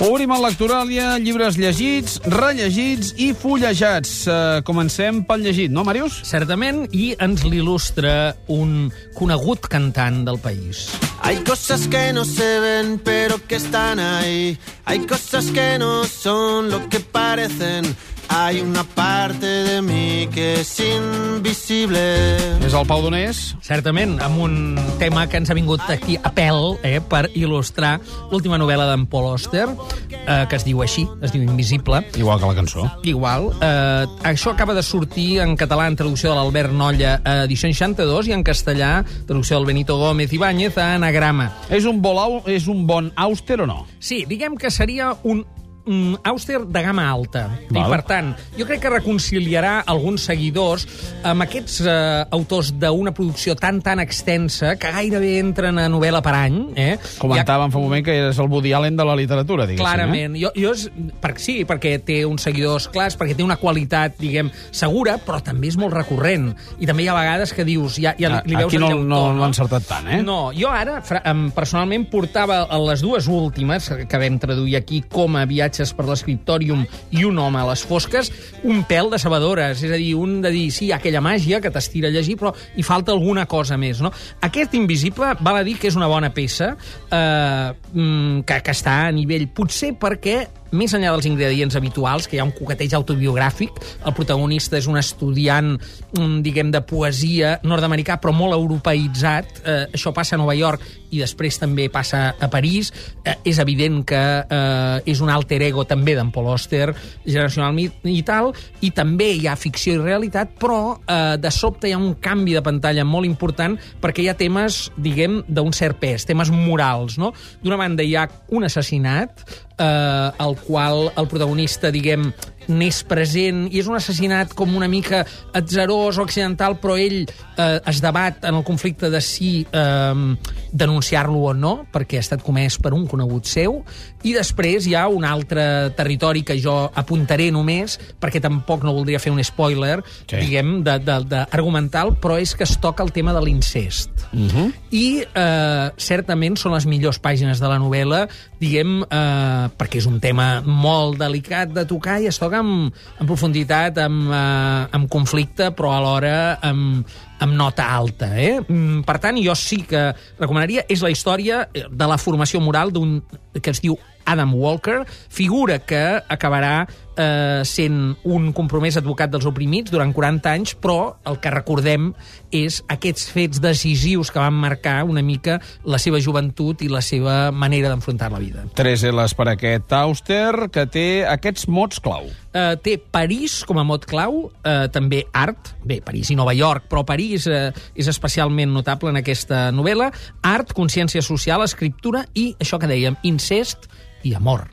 Obrim el Lectoràlia, llibres llegits, rellegits i fullejats. Uh, comencem pel llegit, no, Màrius? Certament, i ens l'il·lustra un conegut cantant del país. Hay cosas que no se ven, pero que están ahí. Hay cosas que no son lo que parecen. Hay una parte de mí que es invisible. És el Pau Donés. Certament, amb un tema que ens ha vingut aquí a pèl eh, per il·lustrar l'última novel·la d'en Paul Auster, eh, que es diu així, es diu Invisible. Igual que la cançó. Igual. Eh, això acaba de sortir en català en traducció de l'Albert Nolla a edició 62 i en castellà, traducció del Benito Gómez Ibáñez a Anagrama. És un, bolau, és un bon Auster o no? Sí, diguem que seria un mm, Auster de gamma alta. I, Val. per tant, jo crec que reconciliarà alguns seguidors amb aquests eh, autors d'una producció tan, tan extensa que gairebé entren a novel·la per any. Eh? Comentàvem fa un moment que eres el Woody Allen de la literatura, diguéssim. Clarament. Jo, jo és, per, sí, perquè té uns seguidors clars, perquè té una qualitat, diguem, segura, però també és molt recurrent. I també hi ha vegades que dius... Ja, ja Eh? li, li veus Aquí no, llautó, no, no l'ha encertat tant, eh? No, jo ara, personalment, portava les dues últimes, que vam traduir aquí, com a viatges per l'escriptòrium i un home a les fosques, un pèl de sabadores. És a dir, un de dir, sí, aquella màgia que t'estira a llegir, però hi falta alguna cosa més, no? Aquest Invisible, val a dir que és una bona peça, eh, mm, que, que està a nivell... Potser perquè més enllà dels ingredients habituals, que hi ha un coqueteig autobiogràfic, el protagonista és un estudiant, mm, diguem, de poesia nord-americà, però molt europeïtzat. Eh, això passa a Nova York i després també passa a París. Eh, és evident que eh, és un alter ego també d'en Paul Auster, generacional i tal, i també hi ha ficció i realitat, però eh, de sobte hi ha un canvi de pantalla molt important perquè hi ha temes, diguem, d'un cert pes, temes morals, no? D'una banda hi ha un assassinat, eh, el qual el protagonista, diguem, n'és present i és un assassinat com una mica atzerós o accidental, però ell eh, es debat en el conflicte de si eh, denunciar-lo o no, perquè ha estat comès per un conegut seu, i després hi ha un altre territori que jo apuntaré només, perquè tampoc no voldria fer un spoiler, Sí. diguem, de, de, de argumental, però és que es toca el tema de l'incest. Uh -huh. I eh, certament són les millors pàgines de la novel·la, diguem, eh, perquè és un tema molt delicat de tocar i es toca amb, amb profunditat, amb, eh, amb conflicte, però alhora amb, amb nota alta. Eh? Mm, Per tant, jo sí que recomanaria, és la història de la formació moral d'un que es diu Adam Walker, figura que acabarà eh, sent un compromès advocat dels oprimits durant 40 anys, però el que recordem és aquests fets decisius que van marcar una mica la seva joventut i la seva manera d'enfrontar la vida. Tres L's per aquest Auster, que té aquests mots clau. Eh, té París com a mot clau, eh, també art, bé, París i Nova York, però París eh, és especialment notable en aquesta novel·la, art, consciència social, escriptura i, això que dèiem, incest i amor.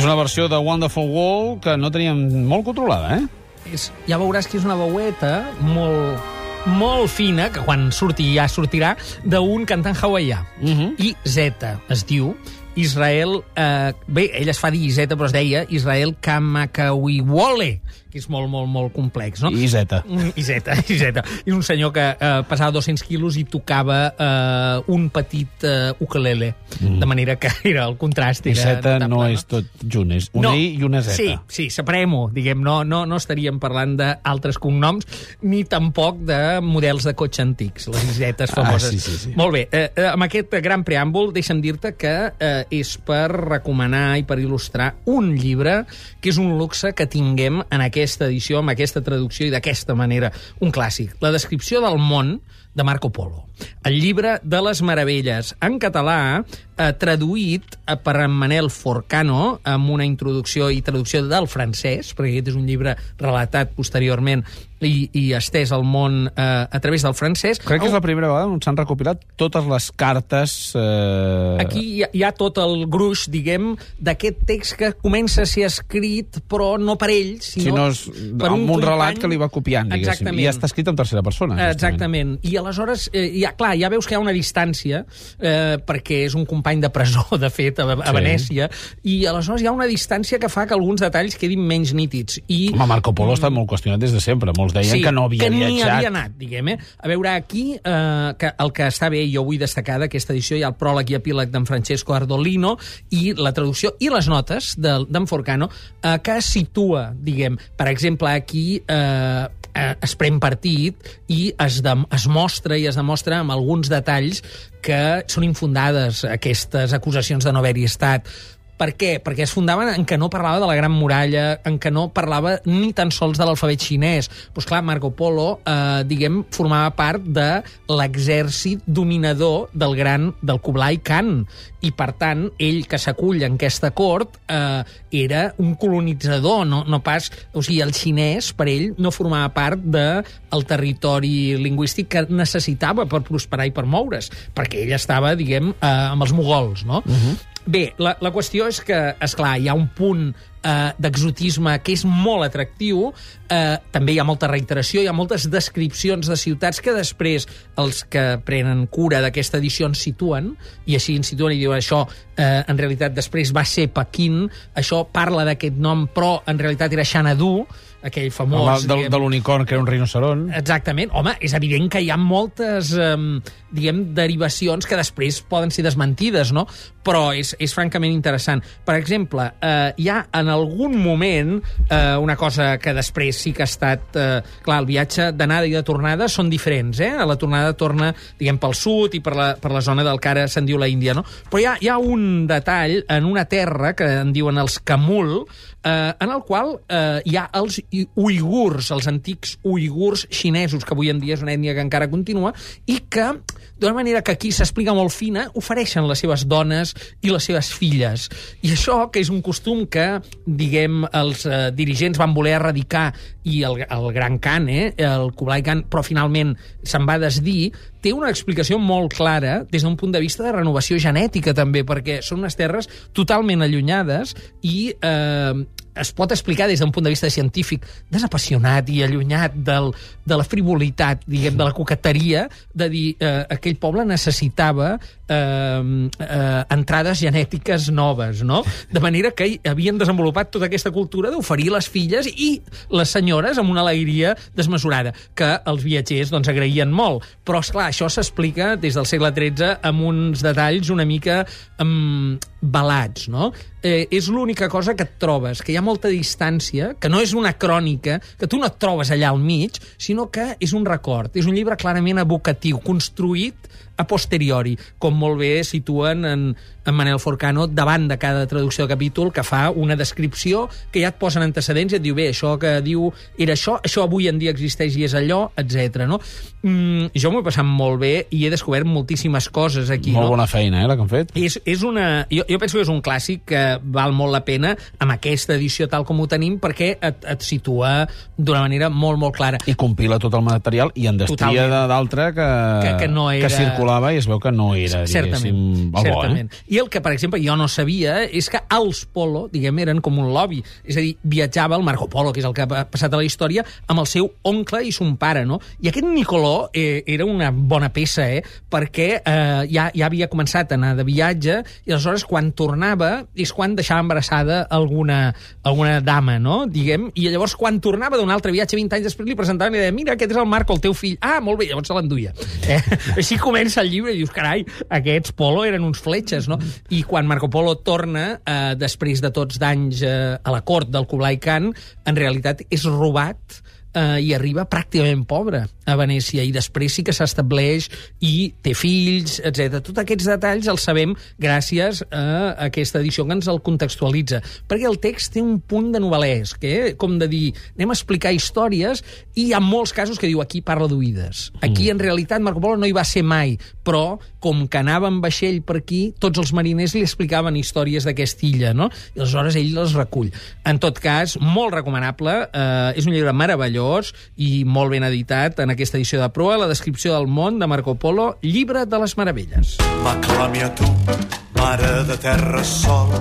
És una versió de Wonderful World que no teníem molt controlada, eh? És, ja veuràs que és una veueta molt, molt fina, que quan surti ja sortirà, d'un cantant hawaià. Uh -huh. I Zeta es diu. Israel... Eh, bé, ell es fa dir Zeta, però es deia Israel Kamakawiwole, que és molt, molt, molt complex, no? I Zeta. Mm, I Zeta, i Zeta. És un senyor que eh, pesava 200 quilos i tocava eh, un petit eh, ukulele, mm. de manera que era el contrast. I Era Zeta notable, no és tot junt, és una I i una Z. Sí, sí, separem-ho, diguem, no, no, no estaríem parlant d'altres cognoms, ni tampoc de models de cotxe antics, les zetes Ah, famoses. sí, sí, sí. Molt bé, eh, eh, amb aquest gran preàmbul, deixa'm dir-te que eh, és per recomanar i per il·lustrar un llibre que és un luxe que tinguem en aquesta edició, amb aquesta traducció i d'aquesta manera, un clàssic. La descripció del món de Marco Polo. El llibre de les meravelles, en català, eh, traduït eh, per en Manel Forcano, amb una introducció i traducció del francès, perquè aquest és un llibre relatat posteriorment i, i estès al món eh, a través del francès. Crec que és la primera vegada on s'han recopilat totes les cartes... Eh... Aquí hi ha, hi ha tot el gruix, diguem, d'aquest text que comença a ser escrit, però no per ell, sinó, Si no és per amb un, company. relat que li va copiant, diguéssim. Exactament. I ja està escrit en tercera persona. justament. Exactament. I aleshores, eh, ja, clar, ja veus que hi ha una distància, eh, perquè és un company company de presó, de fet, a, a Sí. Venècia, i aleshores hi ha una distància que fa que alguns detalls quedin menys nítids. I, Home, Marco Polo ha estat molt qüestionat des de sempre. Molts deien que no havia que viatjat. havia anat, diguem, eh? A veure, aquí, eh, que el que està bé, jo vull destacar d'aquesta edició, hi ha el pròleg i epíleg d'en Francesco Ardolino i la traducció i les notes de- d'en Forcano, eh, que situa, diguem, per exemple, aquí eh, eh, es pren partit i es, de, es mostra i es demostra amb alguns detalls que són infundades aquestes acusacions de no haver-hi estat. Per què? Perquè es fundaven en que no parlava de la Gran Muralla, en que no parlava ni tan sols de l'alfabet xinès. Doncs clar, Marco Polo, eh, diguem, formava part de l'exèrcit dominador del gran, del Kublai Khan. I, per tant, ell que s'acull en aquesta cort eh, era un colonitzador, no, no pas... O sigui, el xinès, per ell, no formava part del el territori lingüístic que necessitava per prosperar i per moure's, perquè ell estava, diguem, eh, amb els mogols, no? Uh -huh. Bé, la, la qüestió és que, és clar, hi ha un punt eh, d'exotisme que és molt atractiu, eh, també hi ha molta reiteració, hi ha moltes descripcions de ciutats que després els que prenen cura d'aquesta edició ens situen, i així ens situen i diuen això, eh, en realitat després va ser Pequín, això parla d'aquest nom, però en realitat era Xanadu, aquell famós... Home, del, diguem, de l'unicorn, que era un rinoceron. Exactament. Home, és evident que hi ha moltes, eh, diguem, derivacions que després poden ser desmentides, no? Però és, és francament interessant. Per exemple, eh, hi ha en algun moment eh, una cosa que després sí que ha estat... Eh, clar, el viatge d'anada i de tornada són diferents, eh? A la tornada torna, diguem, pel sud i per la, per la zona del que ara se'n diu la Índia, no? Però hi ha, hi ha un detall en una terra que en diuen els Kamul, eh, en el qual eh, hi ha els uigurs, els antics uigurs xinesos, que avui en dia és una ètnia que encara continua, i que, d'una manera que aquí s'explica molt fina, ofereixen les seves dones i les seves filles. I això, que és un costum que, diguem, els eh, dirigents van voler erradicar, i el, el Gran Khan, eh, el Kublai Khan, però finalment se'n va desdir, té una explicació molt clara des d'un punt de vista de renovació genètica, també, perquè són unes terres totalment allunyades i eh, es pot explicar des d'un punt de vista científic desapassionat i allunyat del, de la frivolitat, diguem, de la coqueteria, de dir eh, aquell poble necessitava eh, eh, entrades genètiques noves, no? De manera que havien desenvolupat tota aquesta cultura d'oferir les filles i les senyores amb una alegria desmesurada, que els viatgers doncs, agraïen molt. Però, és clar això s'explica des del segle XIII amb uns detalls una mica um, balats, no? Eh, és l'única cosa que et trobes, que hi ha molta distància, que no és una crònica, que tu no et trobes allà al mig, sinó que és un record. És un llibre clarament evocatiu, construït a posteriori, com molt bé situen en, en Manel Forcano davant de cada traducció de capítol, que fa una descripció que ja et posen antecedents i et diu, bé, això que diu era això, això avui en dia existeix i és allò, etc. No? Mm, jo m'ho he passat molt bé i he descobert moltíssimes coses aquí. Molt no? bona feina, eh, la que han fet. És, és una, jo, jo penso que és un clàssic que val molt la pena amb aquesta edició tal com ho tenim perquè et, et situa d'una manera molt, molt clara. I compila tot el material i en destria d'altre que, Que- que no era- que circulava i es veu que no era, certament, bo, certament. eh? I el que, per exemple, jo no sabia és que els Polo, diguem, eren com un lobby. És a dir, viatjava el Marco Polo, que és el que ha passat a la història, amb el seu oncle i son pare, no? I aquest Nicolò eh, era una bona peça, eh? Perquè eh, ja, ja havia començat a anar de viatge i aleshores quan tornava és quan deixava embarassada alguna, alguna dama, no? Diguem, i llavors quan tornava d'un altre viatge 20 anys després li presentaven i deia, mira, aquest és el Marco, el teu fill. Ah, molt bé, llavors se l'enduia. Eh? Així comença el llibre i dius, carai, aquests Polo eren uns fletxes, no? I quan Marco Polo torna, eh, després de tots d'anys eh, a la cort del Kublai Khan, en realitat és robat eh, i arriba pràcticament pobre a Venècia i després sí que s'estableix i té fills, etc. Tots aquests detalls els sabem gràcies a aquesta edició que ens el contextualitza. Perquè el text té un punt de novel·lesc, eh? com de dir, anem a explicar històries i hi ha molts casos que diu aquí parla d'oïdes. Aquí, en realitat, Marco Polo no hi va ser mai, però com que anava amb vaixell per aquí, tots els mariners li explicaven històries d'aquesta illa, no? I aleshores ell les recull. En tot cas, molt recomanable, eh, és un llibre meravellós i molt ben editat en aquesta edició de proa, la descripció del món de Marco Polo, llibre de les meravelles. M'aclami a tu, mare de terra sol.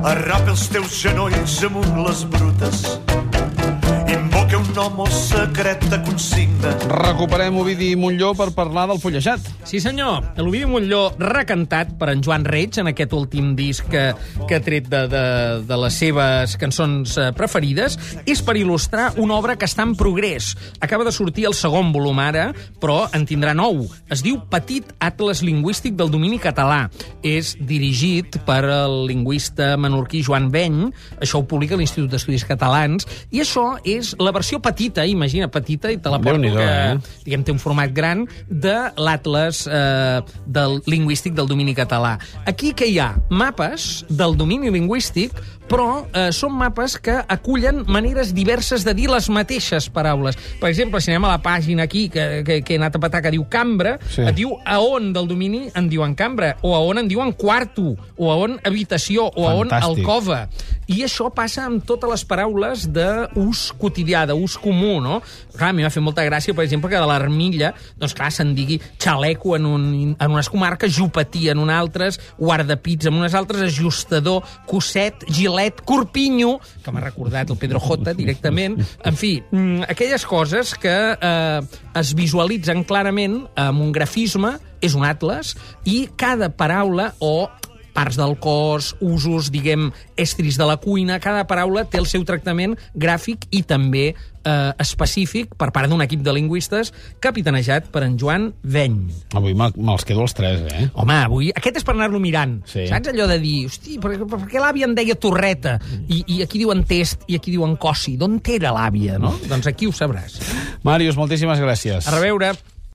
Arrapa els teus genolls amunt les brutes. Invoca un home secret de consigna. Recuperem Ovidi Montlló per parlar del fullejat. Sí, senyor. L'Ovidi Montlló recantat per en Joan Reig en aquest últim disc que, que ha tret de, de, de les seves cançons eh, preferides és per il·lustrar una obra que està en progrés. Acaba de sortir el segon volum ara, però en tindrà nou. Es diu Petit Atles Lingüístic del domini català. És dirigit per el lingüista menorquí Joan Beny. Això ho publica l'Institut d'Estudis Catalans. I això és la versió petita, imagina, petita, i te la porto que, eh? diguem, té un format gran de l'Atles eh, del lingüístic del domini català. Aquí que hi ha? Mapes del domini lingüístic, però eh, són mapes que acullen maneres diverses de dir les mateixes paraules. Per exemple, si anem a la pàgina aquí, que, que, que he anat a petar, que diu cambra, Sí. et diu a on del domini en diuen cambra, o a on en diuen quarto, o a on habitació, o a on Fantàstic. alcova. I això passa amb totes les paraules d'ús quotidià, d'ús comú, no? Clar, a mi m'ha fet molta gràcia, per exemple, que de l'armilla, doncs clar, se'n digui xaleco en, un, en unes comarques, jupatí en unes altres, guardapits en unes altres, ajustador, cosset, gilet, corpinyo, que m'ha recordat el Pedro J directament. En fi, mm, aquelles coses que eh, es visualitzen clarament amb un grafisme, és un atles, i cada paraula o parts del cos, usos, diguem, estris de la cuina, cada paraula té el seu tractament gràfic i també eh, específic per part d'un equip de lingüistes capitanejat per en Joan Veny. Avui me- me'ls quedo els tres, eh? Home, avui... Aquest és per anar-lo mirant. Sí. Saps allò de dir, hosti, per, per què l'àvia en deia torreta? I, I aquí diuen test i aquí diuen cossi. D'on era l'àvia, no? doncs aquí ho sabràs. Màrius, moltíssimes gràcies. A reveure.